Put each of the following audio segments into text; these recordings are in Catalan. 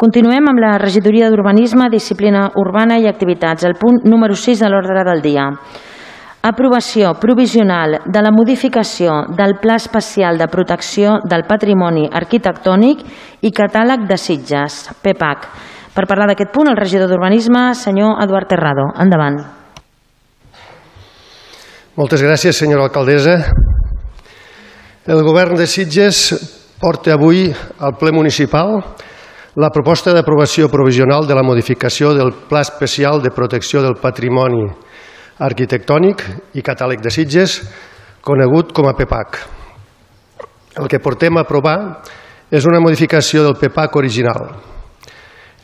Continuem amb la regidoria d'Urbanisme, Disciplina Urbana i Activitats, el punt número 6 de l'ordre del dia. Aprovació provisional de la modificació del Pla Especial de Protecció del Patrimoni Arquitectònic i Catàleg de Sitges, PEPAC. Per parlar d'aquest punt, el regidor d'Urbanisme, senyor Eduard Terrado. Endavant. Moltes gràcies, senyora alcaldessa. El govern de Sitges porta avui al ple municipal la proposta d'aprovació provisional de la modificació del Pla Especial de Protecció del Patrimoni Arquitectònic i Catàleg de Sitges, conegut com a PEPAC. El que portem a aprovar és una modificació del PEPAC original,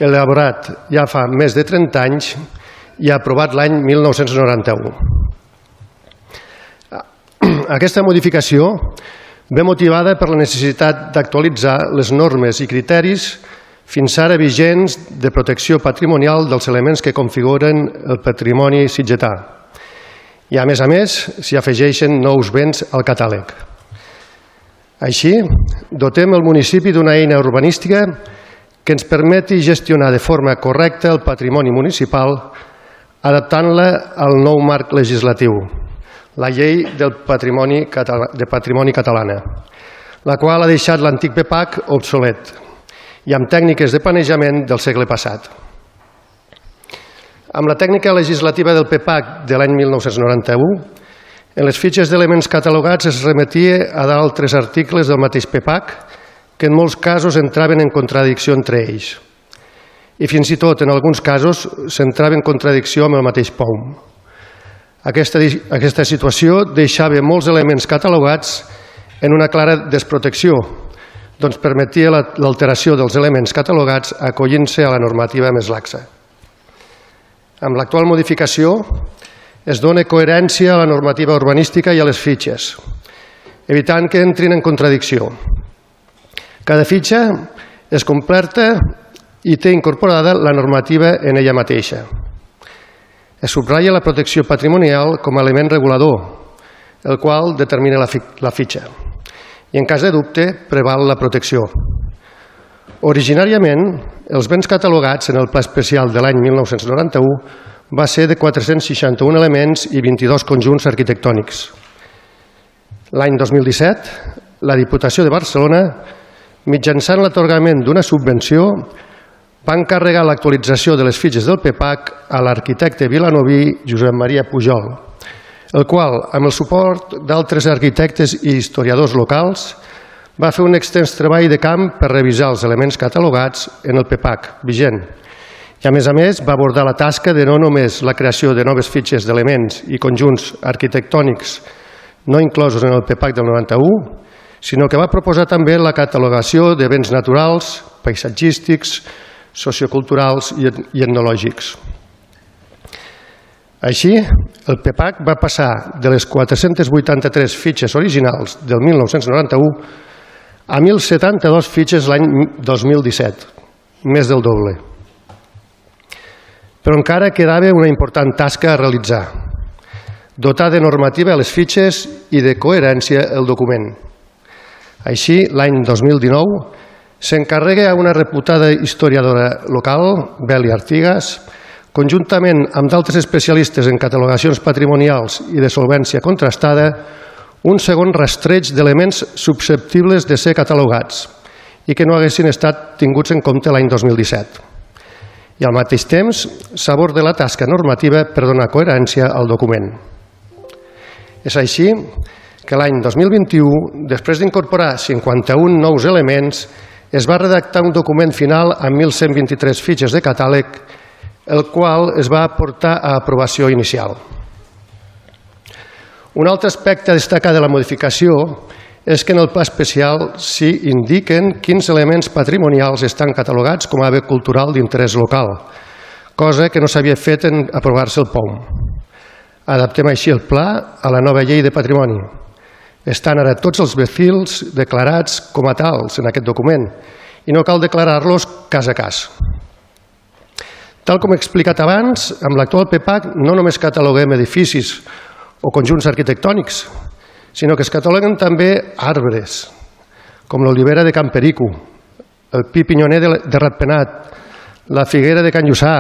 elaborat ja fa més de 30 anys i aprovat l'any 1991. Aquesta modificació ve motivada per la necessitat d'actualitzar les normes i criteris fins ara vigents de protecció patrimonial dels elements que configuren el patrimoni sitgetà. I, a més a més, s'hi afegeixen nous béns al catàleg. Així, dotem el municipi d'una eina urbanística que ens permeti gestionar de forma correcta el patrimoni municipal adaptant-la al nou marc legislatiu, la llei del patrimoni de patrimoni catalana, la qual ha deixat l'antic PEPAC obsolet i amb tècniques de planejament del segle passat. Amb la tècnica legislativa del PEPAC de l'any 1991, en les fitxes d'elements catalogats es remetia a d'altres articles del mateix PEPAC que en molts casos entraven en contradicció entre ells i fins i tot en alguns casos s'entrava en contradicció amb el mateix POUM. Aquesta, aquesta situació deixava molts elements catalogats en una clara desprotecció doncs permetia l'alteració dels elements catalogats acollint-se a la normativa més laxa. Amb l'actual modificació es dona coherència a la normativa urbanística i a les fitxes, evitant que entrin en contradicció. Cada fitxa és completa i té incorporada la normativa en ella mateixa. Es subratlla la protecció patrimonial com a element regulador, el qual determina la fitxa en cas de dubte, preval la protecció. Originàriament, els béns catalogats en el Pla Especial de l'any 1991 va ser de 461 elements i 22 conjunts arquitectònics. L'any 2017, la Diputació de Barcelona, mitjançant l'atorgament d'una subvenció, va encarregar l'actualització de les fitxes del PEPAC a l'arquitecte vilanoví Josep Maria Pujol, el qual, amb el suport d'altres arquitectes i historiadors locals, va fer un extens treball de camp per revisar els elements catalogats en el PEPAC vigent i, a més a més, va abordar la tasca de no només la creació de noves fitxes d'elements i conjunts arquitectònics no inclosos en el PEPAC del 91, sinó que va proposar també la catalogació de béns naturals, paisatgístics, socioculturals i etnològics. Així, el PEPAC va passar de les 483 fitxes originals del 1991 a 1.072 fitxes l'any 2017, més del doble. Però encara quedava una important tasca a realitzar, dotar de normativa a les fitxes i de coherència el document. Així, l'any 2019, s'encarrega a una reputada historiadora local, Beli Artigas, conjuntament amb d'altres especialistes en catalogacions patrimonials i de solvència contrastada, un segon rastreig d'elements susceptibles de ser catalogats i que no haguessin estat tinguts en compte l'any 2017. I al mateix temps s'aborda la tasca normativa per donar coherència al document. És així que l'any 2021, després d'incorporar 51 nous elements, es va redactar un document final amb 1.123 fitxes de catàleg el qual es va portar a aprovació inicial. Un altre aspecte a destacar de la modificació és que en el pla especial s'hi indiquen quins elements patrimonials estan catalogats com a bé cultural d'interès local, cosa que no s'havia fet en aprovar-se el POM. Adaptem així el pla a la nova llei de patrimoni. Estan ara tots els befils declarats com a tals en aquest document i no cal declarar-los cas a cas. Tal com he explicat abans, amb l'actual PEPAC no només cataloguem edificis o conjunts arquitectònics, sinó que es cataloguen també arbres, com l'olivera de Camperico, el pi pinyoner de, Ratpenat, la figuera de Can Lluçà,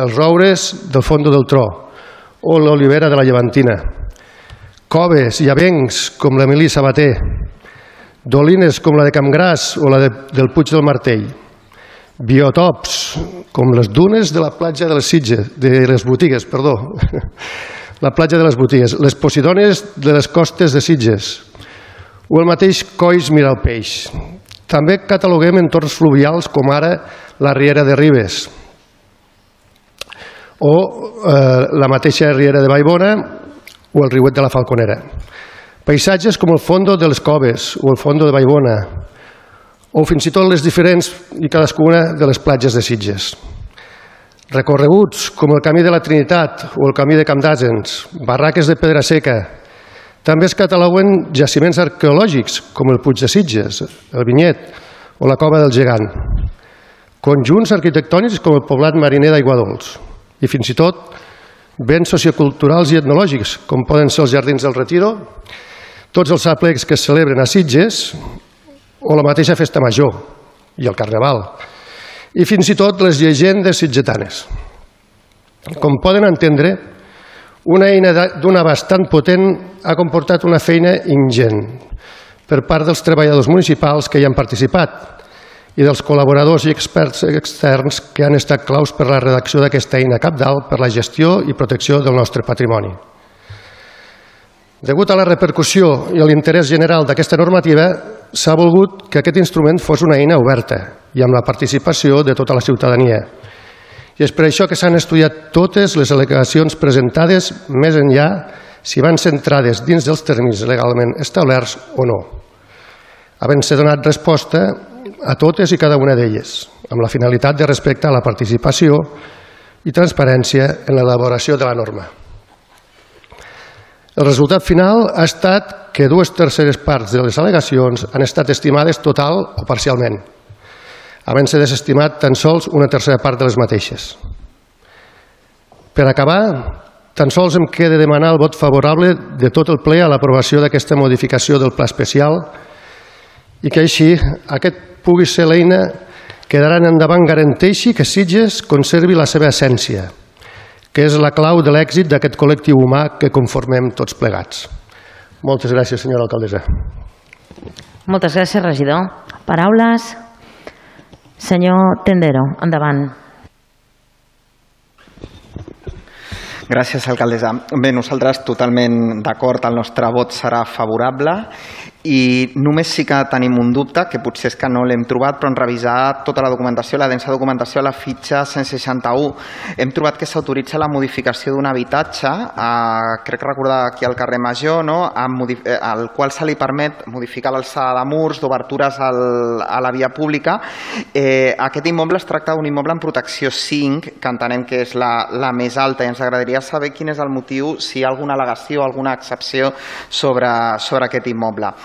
els roures del Fondo del Tro o l'olivera de la Llevantina, coves i avencs com l'Emili Sabater, dolines com la de Campgràs o la de, del Puig del Martell, biotops com les dunes de la platja de les Sitges, de les botigues, perdó, la platja de les botigues, les posidones de les costes de Sitges o el mateix Cois el peix. També cataloguem entorns fluvials com ara la Riera de Ribes o eh, la mateixa Riera de Vallbona o el riuet de la Falconera. Paisatges com el fondo de les Coves o el fondo de Vallbona o fins i tot les diferents i cadascuna de les platges de Sitges. Recorreguts com el Camí de la Trinitat o el Camí de Camp d'Àsens, barraques de pedra seca, també es cataloguen jaciments arqueològics com el Puig de Sitges, el Vinyet o la Cova del Gegant, conjunts arquitectònics com el poblat mariner d'Aiguadols i fins i tot béns socioculturals i etnològics com poden ser els Jardins del Retiro, tots els aplecs que es celebren a Sitges o la mateixa festa major i el carnaval, i fins i tot les llegendes sitgetanes. Com poden entendre, una eina d'una bastant potent ha comportat una feina ingent per part dels treballadors municipals que hi han participat i dels col·laboradors i experts externs que han estat claus per la redacció d'aquesta eina capdalt per la gestió i protecció del nostre patrimoni. Degut a la repercussió i a l'interès general d'aquesta normativa, s'ha volgut que aquest instrument fos una eina oberta i amb la participació de tota la ciutadania. I és per això que s'han estudiat totes les al·legacions presentades més enllà si van centrades dins dels termes legalment establerts o no. Havent-se donat resposta a totes i cada una d'elles, amb la finalitat de respectar la participació i transparència en l'elaboració de la norma. El resultat final ha estat que dues terceres parts de les al·legacions han estat estimades total o parcialment, havent-se desestimat tan sols una tercera part de les mateixes. Per acabar, tan sols em queda demanar el vot favorable de tot el ple a l'aprovació d'aquesta modificació del pla especial i que així aquest pugui ser l'eina que d'ara endavant garanteixi que Sitges conservi la seva essència, que és la clau de l'èxit d'aquest col·lectiu humà que conformem tots plegats. Moltes gràcies, senyora alcaldessa. Moltes gràcies, regidor. Paraules? Senyor Tendero, endavant. Gràcies, alcaldessa. Bé, nosaltres totalment d'acord, el nostre vot serà favorable i només sí que tenim un dubte, que potser és que no l'hem trobat, però en revisar tota la documentació, la densa documentació la fitxa 161, hem trobat que s'autoritza la modificació d'un habitatge, eh, crec recordar aquí al carrer Major, no? Eh, al qual se li permet modificar l'alçada de murs, d'obertures a la via pública. Eh, aquest immoble es tracta d'un immoble en protecció 5, que entenem que és la, la més alta, i ens agradaria saber quin és el motiu, si hi ha alguna al·legació, alguna excepció sobre, sobre aquest immoble.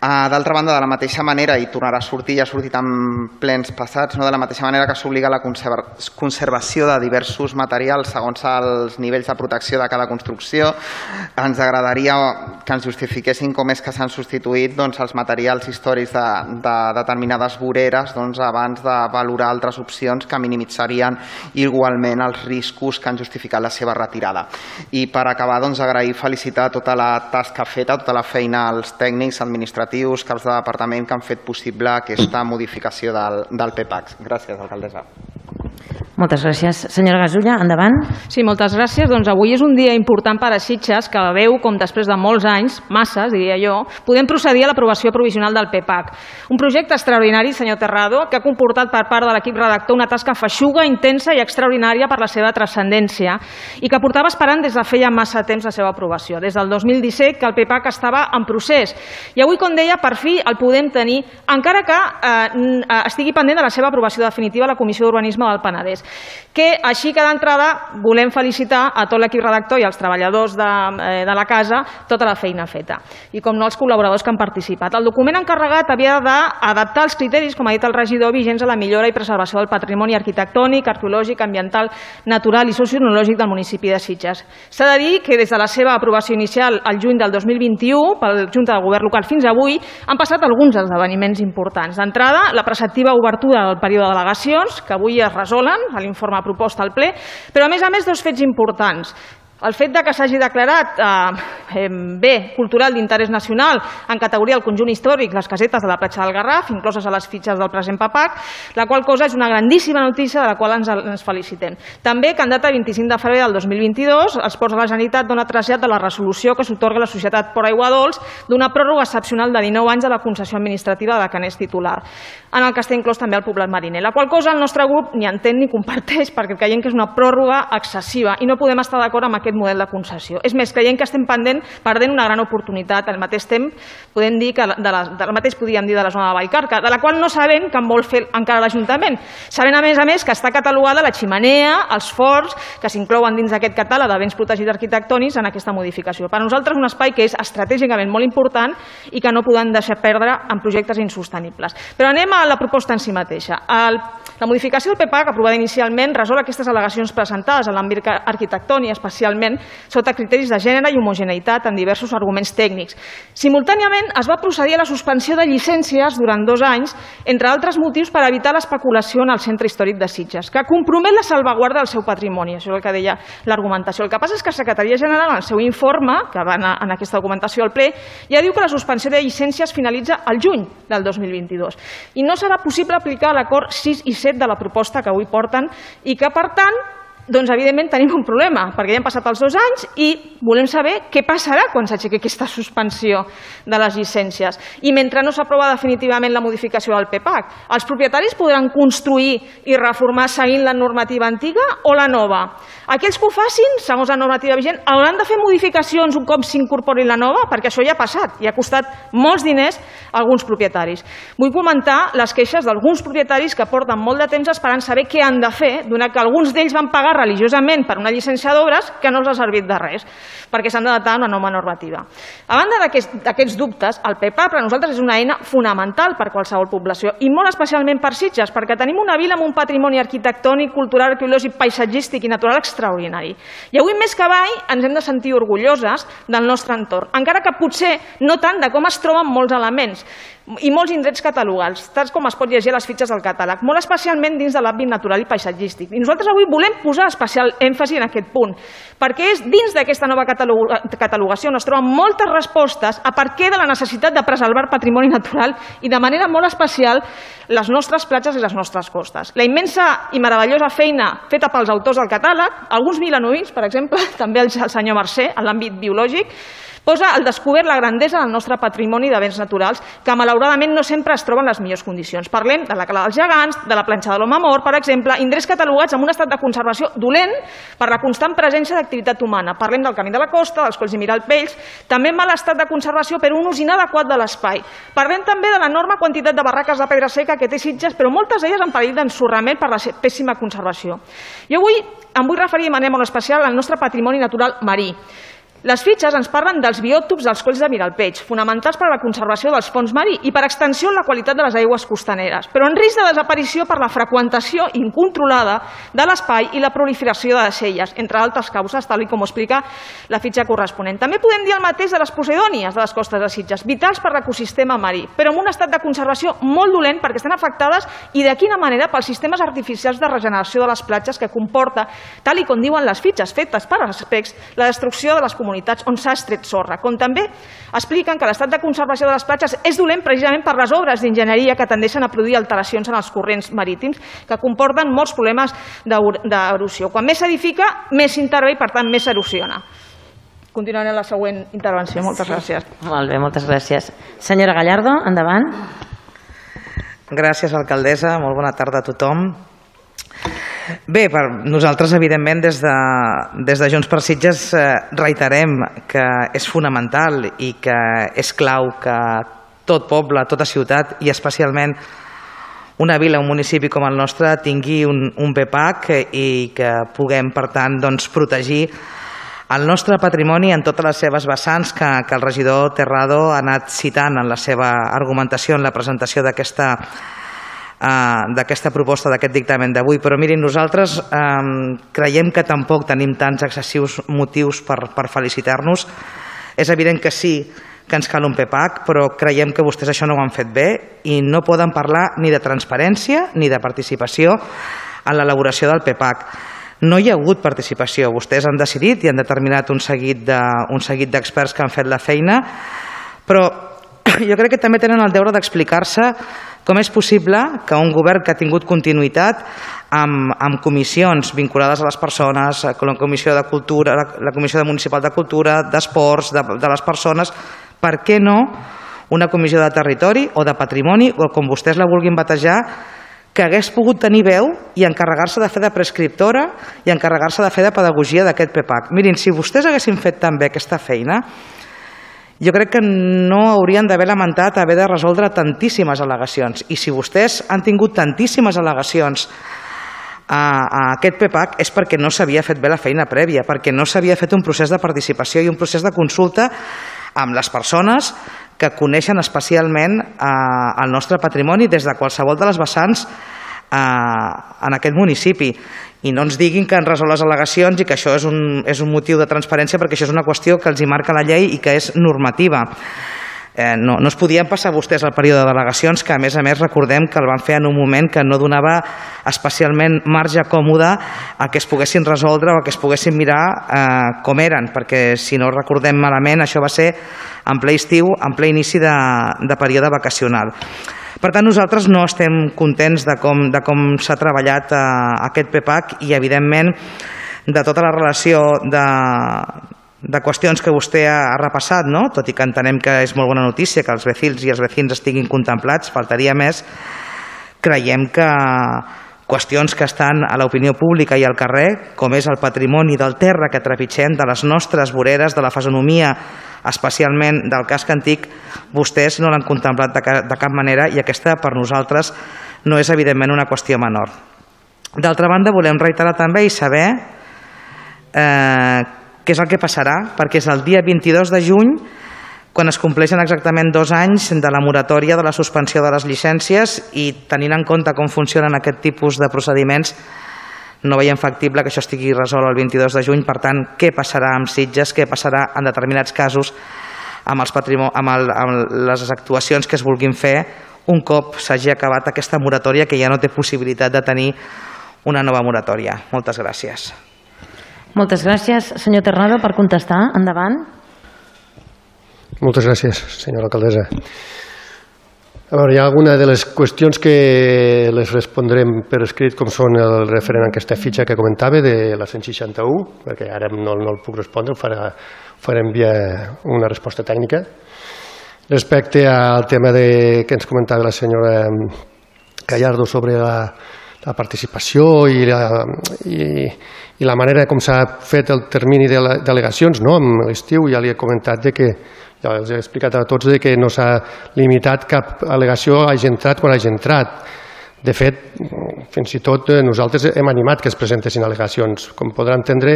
D'altra banda, de la mateixa manera, i tornarà a sortir, ja ha sortit en plens passats, no? de la mateixa manera que s'obliga la conserva conservació de diversos materials segons els nivells de protecció de cada construcció, ens agradaria que ens justifiquessin com és que s'han substituït doncs, els materials històrics de, de determinades voreres doncs, abans de valorar altres opcions que minimitzarien igualment els riscos que han justificat la seva retirada. I per acabar, doncs, agrair i felicitar tota la tasca feta, tota la feina als tècnics administratius, caps de departament que han fet possible aquesta modificació del, del PPAC. Gràcies, alcaldessa. Moltes gràcies. Senyora Gasulla, endavant. Sí, moltes gràcies. Doncs avui és un dia important per a Sitges que veu com després de molts anys, masses, diria jo, podem procedir a l'aprovació provisional del PPAC. Un projecte extraordinari, senyor Terrado, que ha comportat per part de l'equip redactor una tasca feixuga, intensa i extraordinària per la seva transcendència i que portava esperant des de feia massa temps la seva aprovació. Des del 2017 que el PPAC estava en procés. I avui, com deia, per fi el podem tenir, encara que eh, estigui pendent de la seva aprovació definitiva a la Comissió d'Urbanisme del Penedès. Que així que d'entrada volem felicitar a tot l'equip redactor i als treballadors de, eh, de la casa tota la feina feta i com no els col·laboradors que han participat. El document encarregat havia d'adaptar els criteris, com ha dit el regidor, vigents a la millora i preservació del patrimoni arquitectònic, arqueològic, ambiental, natural i sociològic del municipi de Sitges. S'ha de dir que des de la seva aprovació inicial al juny del 2021 pel Junta de Govern local fins avui han passat alguns esdeveniments importants. D'entrada, la preceptiva obertura del període de delegacions, que avui es resolen a l'informe proposta al ple, però a més a més dos fets importants. El fet de que s'hagi declarat eh, bé cultural d'interès nacional en categoria del conjunt històric les casetes de la platja del Garraf, incloses a les fitxes del present PAPAC, la qual cosa és una grandíssima notícia de la qual ens, ens felicitem. També que en data 25 de febrer del 2022 els Ports de la Generalitat dona trasllat de la resolució que s'otorga a la societat Port Aigua Dols d'una pròrroga excepcional de 19 anys de la concessió administrativa de Canès titular, en el que està inclòs també el poblat mariner, la qual cosa el nostre grup ni entén ni comparteix perquè creiem que és una pròrroga excessiva i no podem estar d'acord amb aquest aquest model de concessió. És més, creiem que estem pendent, perdent una gran oportunitat. Al mateix temps, podem dir que de la, del mateix podríem dir de la zona de Vallcarca, de la qual no sabem què en vol fer encara l'Ajuntament. Sabem, a més a més, que està catalogada la ximenea, els forts, que s'inclouen dins d'aquest catàleg de béns protegits arquitectònics en aquesta modificació. Per nosaltres un espai que és estratègicament molt important i que no podem deixar perdre en projectes insostenibles. Però anem a la proposta en si mateixa. El, la modificació del PEPAC, aprovada inicialment, resol aquestes al·legacions presentades en l'àmbit arquitectònic, especialment especialment sota criteris de gènere i homogeneïtat en diversos arguments tècnics. Simultàniament es va procedir a la suspensió de llicències durant dos anys, entre altres motius per evitar l'especulació en el centre històric de Sitges, que compromet la salvaguarda del seu patrimoni, això és el que deia l'argumentació. El que passa és que la Secretaria General, en el seu informe, que va anar en aquesta documentació al ple, ja diu que la suspensió de llicències finalitza al juny del 2022 i no serà possible aplicar l'acord 6 i 7 de la proposta que avui porten i que, per tant, doncs evidentment tenim un problema, perquè ja han passat els dos anys i volem saber què passarà quan s'aixequi aquesta suspensió de les llicències. I mentre no s'aprova definitivament la modificació del PEPAC, els propietaris podran construir i reformar seguint la normativa antiga o la nova? Aquells que ho facin, segons la normativa vigent, hauran de fer modificacions un cop s'incorpori la nova, perquè això ja ha passat i ha costat molts diners a alguns propietaris. Vull comentar les queixes d'alguns propietaris que porten molt de temps esperant saber què han de fer, donat que alguns d'ells van pagar religiosament per una llicència d'obres que no els ha servit de res, perquè s'han d'adaptar a una nova normativa. A banda d'aquests dubtes, el PEPA per a nosaltres és una eina fonamental per a qualsevol població i molt especialment per Sitges, perquè tenim una vila amb un patrimoni arquitectònic, cultural, arqueològic, paisatgístic i natural extraordinari. I avui més que mai ens hem de sentir orgulloses del nostre entorn, encara que potser no tant de com es troben molts elements i molts indrets catalogats, tals com es pot llegir a les fitxes del catàleg, molt especialment dins de l'àmbit natural i paisatgístic. I nosaltres avui volem posar especial èmfasi en aquest punt, perquè és dins d'aquesta nova catalogació on es troben moltes respostes a per què de la necessitat de preservar patrimoni natural i de manera molt especial les nostres platges i les nostres costes. La immensa i meravellosa feina feta pels autors del catàleg, alguns milanovins, per exemple, també el senyor Mercè, en l'àmbit biològic, posa al descobert la grandesa del nostre patrimoni de béns naturals que malauradament no sempre es troben en les millors condicions. Parlem de la cala dels gegants, de la planxa de l'home mort, per exemple, indrets catalogats amb un estat de conservació dolent per la constant presència d'activitat humana. Parlem del camí de la costa, dels colls i miralpells, també mal estat de conservació per un ús inadequat de l'espai. Parlem també de l'enorme quantitat de barraques de pedra seca que té Sitges, però moltes d'elles en perill d'ensorrament per la pèssima conservació. Jo avui em vull referir de manera molt especial al nostre patrimoni natural marí. Les fitxes ens parlen dels biòtops dels colls de Miralpeig, fonamentals per a la conservació dels fons marí i per extensió en la qualitat de les aigües costaneres, però en risc de desaparició per la freqüentació incontrolada de l'espai i la proliferació de deixelles, entre altres causes, tal com explica la fitxa corresponent. També podem dir el mateix de les posidònies de les costes de Sitges, vitals per l'ecosistema marí, però amb un estat de conservació molt dolent perquè estan afectades i de quina manera pels sistemes artificials de regeneració de les platges que comporta, tal i com diuen les fitxes fetes per aspects, la destrucció de les comunitats comunitats on s'ha estret sorra, com també expliquen que l'estat de conservació de les platges és dolent precisament per les obres d'enginyeria que tendeixen a produir alteracions en els corrents marítims que comporten molts problemes d'erosió. Quan més s'edifica, més s'intervé i, per tant, més s'erosiona. Continuarem la següent intervenció. Moltes sí. gràcies. Molt bé, moltes gràcies. Senyora Gallardo, endavant. Gràcies, alcaldessa. Molt bona tarda a tothom. Bé, per nosaltres, evidentment, des de, des de Junts per Sitges eh, reiterem que és fonamental i que és clau que tot poble, tota ciutat i especialment una vila, un municipi com el nostre tingui un, un PPAC i que puguem, per tant, doncs, protegir el nostre patrimoni en totes les seves vessants que, que el regidor Terrado ha anat citant en la seva argumentació en la presentació d'aquesta d'aquesta proposta, d'aquest dictamen d'avui. Però mirin, nosaltres um, creiem que tampoc tenim tants excessius motius per, per felicitar-nos. És evident que sí que ens cal un PPAC, però creiem que vostès això no ho han fet bé i no poden parlar ni de transparència ni de participació en l'elaboració del PPAC. No hi ha hagut participació. Vostès han decidit i han determinat un seguit d'experts de, que han fet la feina, però jo crec que també tenen el deure d'explicar-se com és possible que un govern que ha tingut continuïtat amb, amb comissions vinculades a les persones, la Comissió de Cultura, la, la Comissió Municipal de Cultura, d'Esports, de, de les persones, per què no una comissió de territori o de patrimoni, o com vostès la vulguin batejar, que hagués pogut tenir veu i encarregar-se de fer de prescriptora i encarregar-se de fer de pedagogia d'aquest PEPAC. Mirin, si vostès haguessin fet també aquesta feina, jo crec que no haurien d'haver lamentat haver de resoldre tantíssimes al·legacions. I si vostès han tingut tantíssimes al·legacions a, a aquest PEPAC és perquè no s'havia fet bé la feina prèvia, perquè no s'havia fet un procés de participació i un procés de consulta amb les persones que coneixen especialment eh, el nostre patrimoni des de qualsevol de les vessants en aquest municipi i no ens diguin que han resolt les al·legacions i que això és un, és un motiu de transparència perquè això és una qüestió que els hi marca la llei i que és normativa. Eh, no, no es podien passar vostès el període de delegacions, que a més a més recordem que el van fer en un moment que no donava especialment marge còmode a que es poguessin resoldre o a que es poguessin mirar eh, com eren, perquè si no recordem malament això va ser en ple estiu, en ple inici de, de període vacacional. Per tant, nosaltres no estem contents de com, de com s'ha treballat eh, aquest PEPAC i, evidentment, de tota la relació de, de qüestions que vostè ha repassat, no? tot i que entenem que és molt bona notícia que els vecins i els vecins estiguin contemplats, faltaria més, creiem que qüestions que estan a l'opinió pública i al carrer, com és el patrimoni del terra que trepitgem, de les nostres voreres, de la fesonomia especialment del casc antic, vostès no l'han contemplat de, de cap manera i aquesta per nosaltres no és evidentment una qüestió menor. D'altra banda, volem reiterar també i saber eh, què és el que passarà, perquè és el dia 22 de juny quan es compleixen exactament dos anys de la moratòria de la suspensió de les llicències i tenint en compte com funcionen aquest tipus de procediments no veiem factible que això estigui resolt el 22 de juny, per tant, què passarà amb Sitges, què passarà en determinats casos amb, els amb, el, amb les actuacions que es vulguin fer un cop s'hagi acabat aquesta moratòria que ja no té possibilitat de tenir una nova moratòria. Moltes gràcies. Moltes gràcies. Senyor Terrado, per contestar, endavant. Moltes gràcies, senyora alcaldessa. A veure, hi ha alguna de les qüestions que les respondrem per escrit, com són el referent a aquesta fitxa que comentava de la 161, perquè ara no, no el puc respondre, ho farà, farem via una resposta tècnica. Respecte al tema de, que ens comentava la senyora Gallardo sobre la, la participació i la, i, i la manera com s'ha fet el termini de delegacions, no? amb l'estiu ja li he comentat de que ja els he explicat a tots de que no s'ha limitat cap al·legació a hagi entrat quan hagi entrat. De fet, fins i tot eh, nosaltres hem animat que es presentessin al·legacions. Com podran entendre,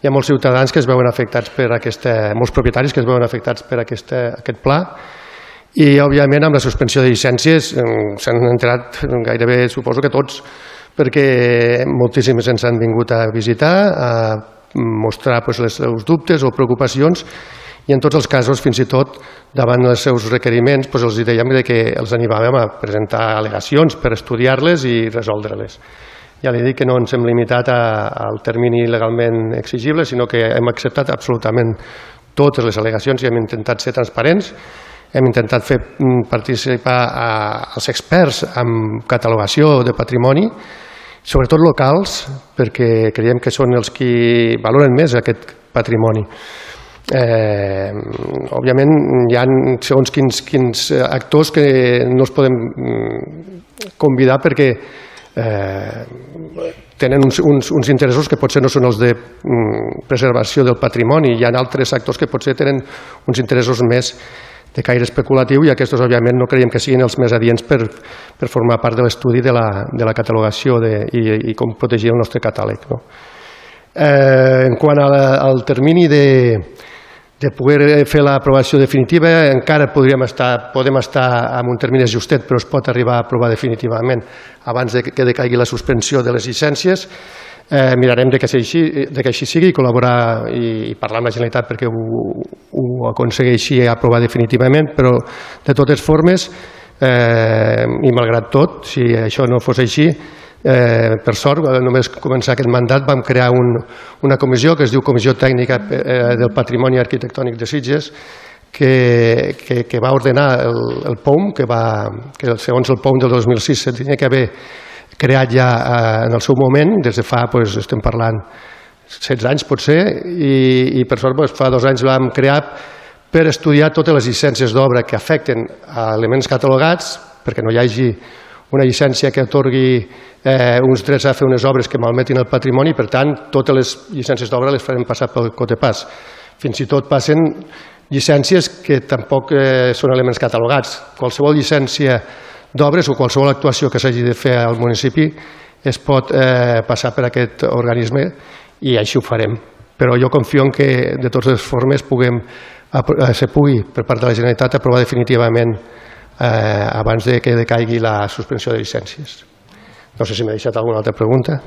hi ha molts ciutadans que es veuen afectats per aquesta, molts propietaris que es veuen afectats per aquesta, aquest pla i, òbviament, amb la suspensió de llicències eh, s'han entrat gairebé, suposo que tots, perquè moltíssims ens han vingut a visitar, a mostrar les, els dubtes o preocupacions i en tots els casos, fins i tot, davant dels seus requeriments, doncs els dèiem que els animàvem a presentar al·legacions per estudiar-les i resoldre-les. Ja li dic que no ens hem limitat a, al termini legalment exigible, sinó que hem acceptat absolutament totes les al·legacions i hem intentat ser transparents, hem intentat fer mm, participar a, als experts en catalogació de patrimoni, sobretot locals, perquè creiem que són els qui valoren més aquest patrimoni. Eh, òbviament hi ha segons quins, quins actors que no els podem mm, convidar perquè eh, tenen uns, uns, uns interessos que potser no són els de mm, preservació del patrimoni. Hi ha altres actors que potser tenen uns interessos més de caire especulatiu i aquests, òbviament, no creiem que siguin els més adients per, per formar part de l'estudi de, la, de la catalogació de, i, i com protegir el nostre catàleg. No? Eh, en quant la, al termini de, de poder fer l'aprovació definitiva, encara podríem estar, podem estar amb un termini ajustet, però es pot arribar a aprovar definitivament abans de que decaigui la suspensió de les llicències Eh, mirarem de que, així, de que així sigui, col·laborar i, i parlar amb la Generalitat perquè ho, ho aconsegueixi aprovar definitivament, però de totes formes, eh, i malgrat tot, si això no fos així, eh, per sort, només començar aquest mandat vam crear un, una comissió que es diu Comissió Tècnica eh, del Patrimoni Arquitectònic de Sitges, que, que, que va ordenar el, el POUM, que, va, que segons el POUM del 2006 se tenia que haver creat ja eh, en el seu moment, des de fa, doncs, estem parlant, 16 anys potser, i, i per sort doncs, fa dos anys vam crear per estudiar totes les llicències d'obra que afecten a elements catalogats, perquè no hi hagi una llicència que atorgui eh, uns drets a fer unes obres que malmetin el patrimoni, per tant, totes les llicències d'obra les farem passar pel cotepàs. Fins i tot passen llicències que tampoc eh, són elements catalogats. Qualsevol llicència d'obres o qualsevol actuació que s'hagi de fer al municipi es pot eh, passar per aquest organisme i així ho farem. Però jo confio en que de totes les formes puguem, eh, se pugui per part de la Generalitat aprovar definitivament eh, abans de que decaigui la suspensió de llicències. No sé si m'ha deixat alguna altra pregunta.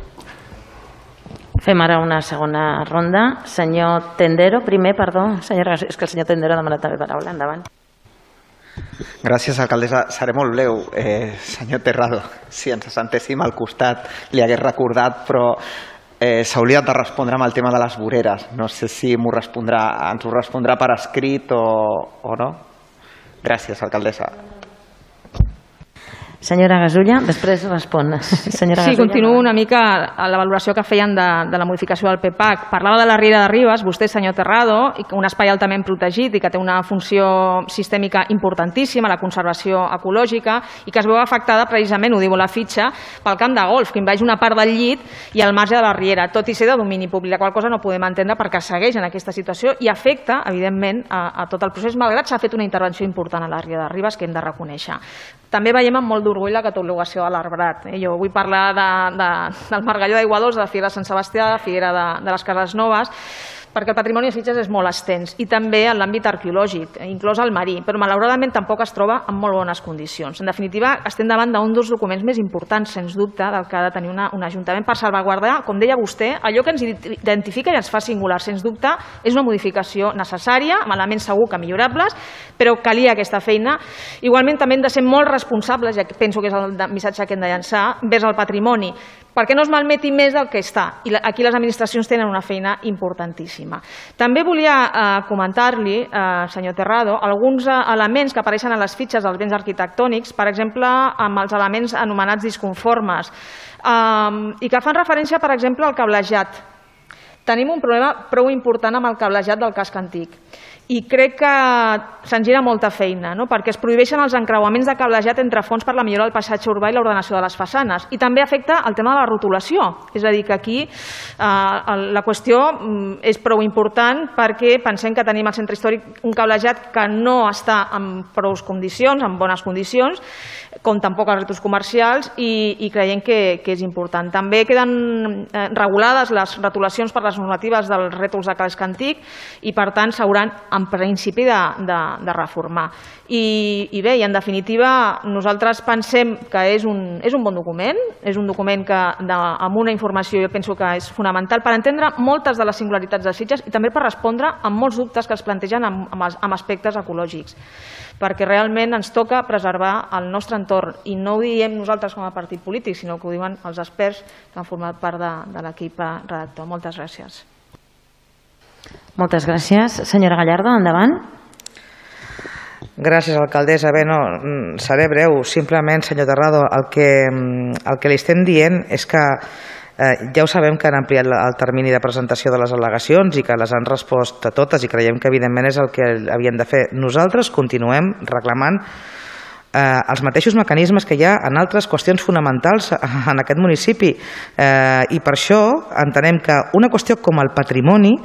Fem ara una segona ronda. Senyor Tendero, primer, perdó. Senyora, és que el senyor Tendero ha demanat també paraula. Endavant. Gràcies, alcaldessa. Seré molt breu. Eh, senyor Terrado, si ens sentéssim al costat li hagués recordat, però eh, s'hauria de respondre amb el tema de les voreres. No sé si m'ho respondrà, ens ho respondrà per escrit o, o no. Gràcies, alcaldessa. Senyora Gasulla, després respon. Senyora sí, Gasulla, continuo una mica a la valoració que feien de, de la modificació del PEPAC. Parlava de la Riera de Ribes, vostè, senyor Terrado, i un espai altament protegit i que té una funció sistèmica importantíssima, la conservació ecològica, i que es veu afectada precisament, ho diu la fitxa, pel camp de golf, que inveix una part del llit i al marge de la Riera, tot i ser de domini públic, la qual cosa no podem entendre perquè segueix en aquesta situació i afecta, evidentment, a, a tot el procés, malgrat s'ha fet una intervenció important a la Riera de Ribes que hem de reconèixer. També veiem amb molt d'orgull la catalogació de l'arbrat. Eh? Jo vull parlar de, de, del Margalló d'Aigua Dols, de Figuera de Sant Sebastià, de Figuera de, de les Cases Noves, perquè el patrimoni de Sitges és molt extens i també en l'àmbit arqueològic, inclòs el marí, però malauradament tampoc es troba en molt bones condicions. En definitiva, estem davant d'un dels documents més importants, sens dubte, del que ha de tenir una, un ajuntament per salvaguardar, com deia vostè, allò que ens identifica i ens fa singular. Sens dubte, és una modificació necessària, amb elements segur que millorables, però calia aquesta feina. Igualment, també hem de ser molt responsables, ja que penso que és el missatge que hem de llançar, vers el patrimoni perquè no es malmeti més del que està. I aquí les administracions tenen una feina importantíssima. També volia eh, comentar-li, eh, senyor Terrado, alguns eh, elements que apareixen a les fitxes dels béns arquitectònics, per exemple, amb els elements anomenats disconformes, eh, i que fan referència, per exemple, al cablejat. Tenim un problema prou important amb el cablejat del casc antic i crec que se'n gira molta feina, no? perquè es prohibeixen els encreuaments de cablejat entre fons per la millora del passatge urbà i l'ordenació de les façanes. I també afecta el tema de la rotulació, és a dir, que aquí eh, la qüestió mm, és prou important perquè pensem que tenim al centre històric un cablejat que no està en prou condicions, en bones condicions, com tampoc els retos comercials i, i creiem que, que és important. També queden eh, regulades les retolacions per les normatives dels rètols de casc antic i per tant s'hauran en principi de, de, de reformar. I, I bé, i en definitiva nosaltres pensem que és un, és un bon document, és un document que de, amb una informació jo penso que és fonamental per entendre moltes de les singularitats de Sitges i també per respondre a molts dubtes que es plantegen amb, amb, amb aspectes ecològics perquè realment ens toca preservar el nostre entorn i no ho diem nosaltres com a partit polític, sinó que ho diuen els experts que han format part de, de l'equip redactor. Moltes gràcies. Moltes gràcies. Senyora Gallardo, endavant. Gràcies, alcaldessa. Bé, no, mm, seré breu. Simplement, senyor Terrado, el que, mm, el que li estem dient és que Eh, ja ho sabem que han ampliat el termini de presentació de les al·legacions i que les han respost a totes i creiem que evidentment és el que havien de fer. Nosaltres continuem reclamant eh, els mateixos mecanismes que hi ha en altres qüestions fonamentals en aquest municipi eh, i per això entenem que una qüestió com el patrimoni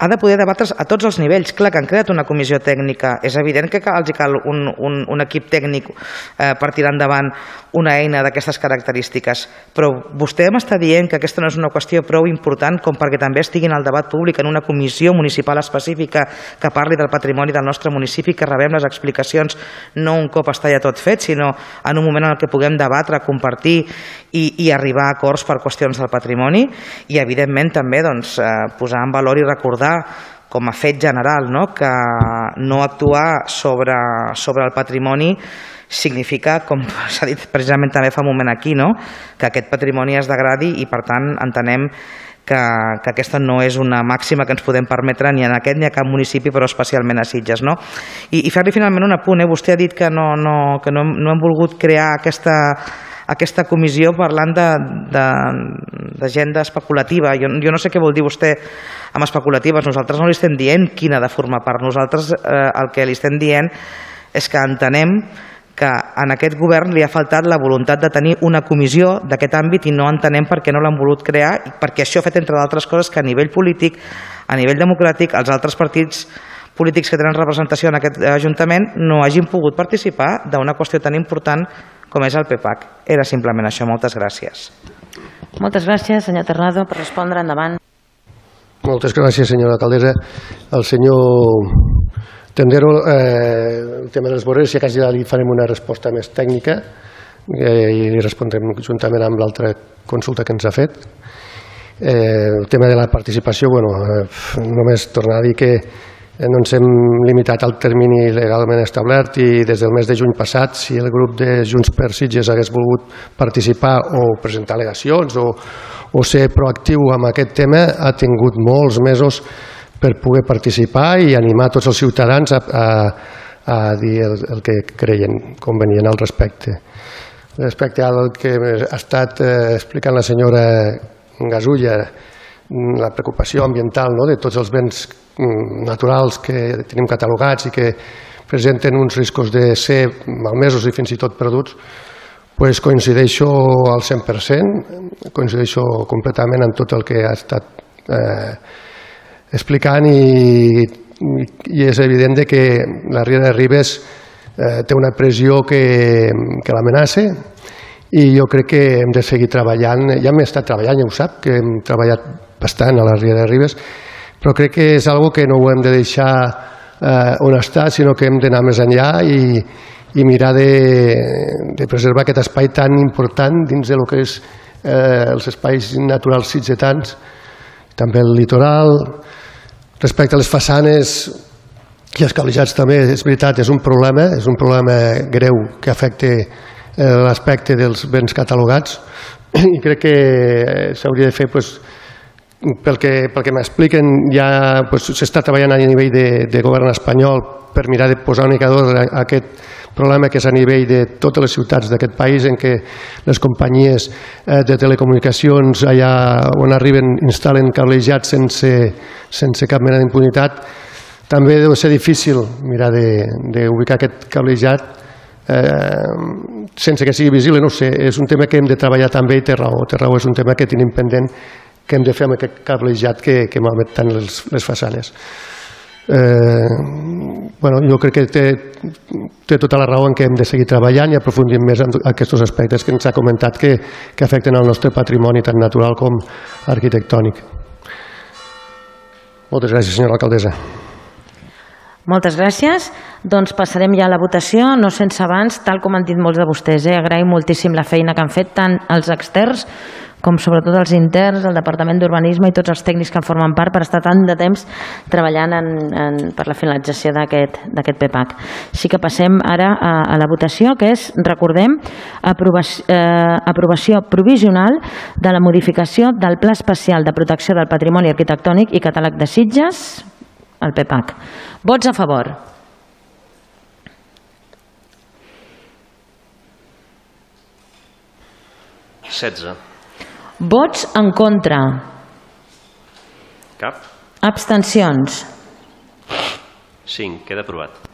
ha de poder debatre's a tots els nivells. Clar que han creat una comissió tècnica. És evident que cal, els cal un, un, un equip tècnic eh, per tirar endavant una eina d'aquestes característiques. Però vostè m'està dient que aquesta no és una qüestió prou important com perquè també estigui en el debat públic en una comissió municipal específica que parli del patrimoni del nostre municipi, que rebem les explicacions no un cop està ja tot fet, sinó en un moment en què puguem debatre, compartir i, i arribar a acords per qüestions del patrimoni i, evidentment, també doncs, eh, posar en valor i recordar com a fet general, no? que no actuar sobre, sobre el patrimoni significa, com s'ha dit precisament també fa un moment aquí, no? que aquest patrimoni es degradi i per tant entenem que, que aquesta no és una màxima que ens podem permetre ni en aquest ni a cap municipi, però especialment a Sitges. No? I, i fer-li finalment un apunt, eh? vostè ha dit que no, no, que no, no hem volgut crear aquesta aquesta comissió parlant d'agenda especulativa. Jo, jo no sé què vol dir vostè amb especulatives. Nosaltres no li estem dient quina de formar part. Nosaltres eh, el que li estem dient és que entenem que en aquest govern li ha faltat la voluntat de tenir una comissió d'aquest àmbit i no entenem per què no l'han volut crear perquè això ha fet, entre d'altres coses, que a nivell polític, a nivell democràtic, els altres partits polítics que tenen representació en aquest Ajuntament no hagin pogut participar d'una qüestió tan important com és el PEPAC. Era simplement això. Moltes gràcies. Moltes gràcies, senyor Terrado, per respondre endavant. Moltes gràcies, senyora alcaldessa. El senyor Tendero, eh, el tema de les voreres, si cas ja li farem una resposta més tècnica eh, i li respondrem juntament amb l'altra consulta que ens ha fet. Eh, el tema de la participació, bueno, eh, només tornar a dir que No ens hem limitat al termini legalment establert i des del mes de juny passat, si el grup de Junts per Sitges hagués volgut participar o presentar al·legacions o, o ser proactiu amb aquest tema, ha tingut molts mesos per poder participar i animar tots els ciutadans a, a, a dir el, el que creien convenient al respecte. Respecte al que ha estat eh, explicant la senyora Gasulla, la preocupació ambiental no, de tots els béns mm, naturals que tenim catalogats i que presenten uns riscos de ser malmesos i fins i tot perduts, pues coincideixo al 100%, coincideixo completament amb tot el que ha estat eh, explicant i, i és evident de que la Ria de Ribes eh, té una pressió que, que l'amenaça i jo crec que hem de seguir treballant, ja hem estat treballant, ja ho sap, que hem treballat bastant a la Ria de Ribes, però crec que és algo que no ho hem de deixar eh, on està, sinó que hem d'anar més enllà i, i mirar de, de preservar aquest espai tan important dins de lo que és eh, els espais naturals sitgetans, també el litoral. Respecte a les façanes i els cablejats també, és veritat, és un problema, és un problema greu que afecta eh, l'aspecte dels béns catalogats i crec que s'hauria de fer pues, pel que, pel que m'expliquen, ja s'està pues, treballant a nivell de, de govern espanyol per mirar de posar un indicador a aquest problema que és a nivell de totes les ciutats d'aquest país en què les companyies eh, de telecomunicacions allà on arriben instal·len cablejats sense, sense cap mena d'impunitat. També deu ser difícil mirar d'ubicar aquest cablejat eh, sense que sigui visible, no sé, és un tema que hem de treballar també i té raó, té raó, és un tema que tenim pendent que hem de fer amb aquest cablejat que, que malmet tant les, les façanes. Eh, bueno, jo crec que té, té tota la raó en què hem de seguir treballant i aprofundir més en aquests aspectes que ens ha comentat que, que afecten el nostre patrimoni tant natural com arquitectònic. Moltes gràcies, senyora alcaldessa. Moltes gràcies. Doncs passarem ja a la votació, no sense abans, tal com han dit molts de vostès. Eh? Agraïm moltíssim la feina que han fet tant els externs com sobretot els interns, el Departament d'Urbanisme i tots els tècnics que en formen part per estar tant de temps treballant en, en, per la finalització d'aquest PEPAC. Sí que passem ara a, a la votació, que és, recordem, aprovació, eh, aprovació provisional de la modificació del Pla Especial de Protecció del Patrimoni Arquitectònic i Catàleg de Sitges, el PEPAC. Vots a favor? Setze. Vots en contra. Cap? Abstencions. 5. Queda aprovat.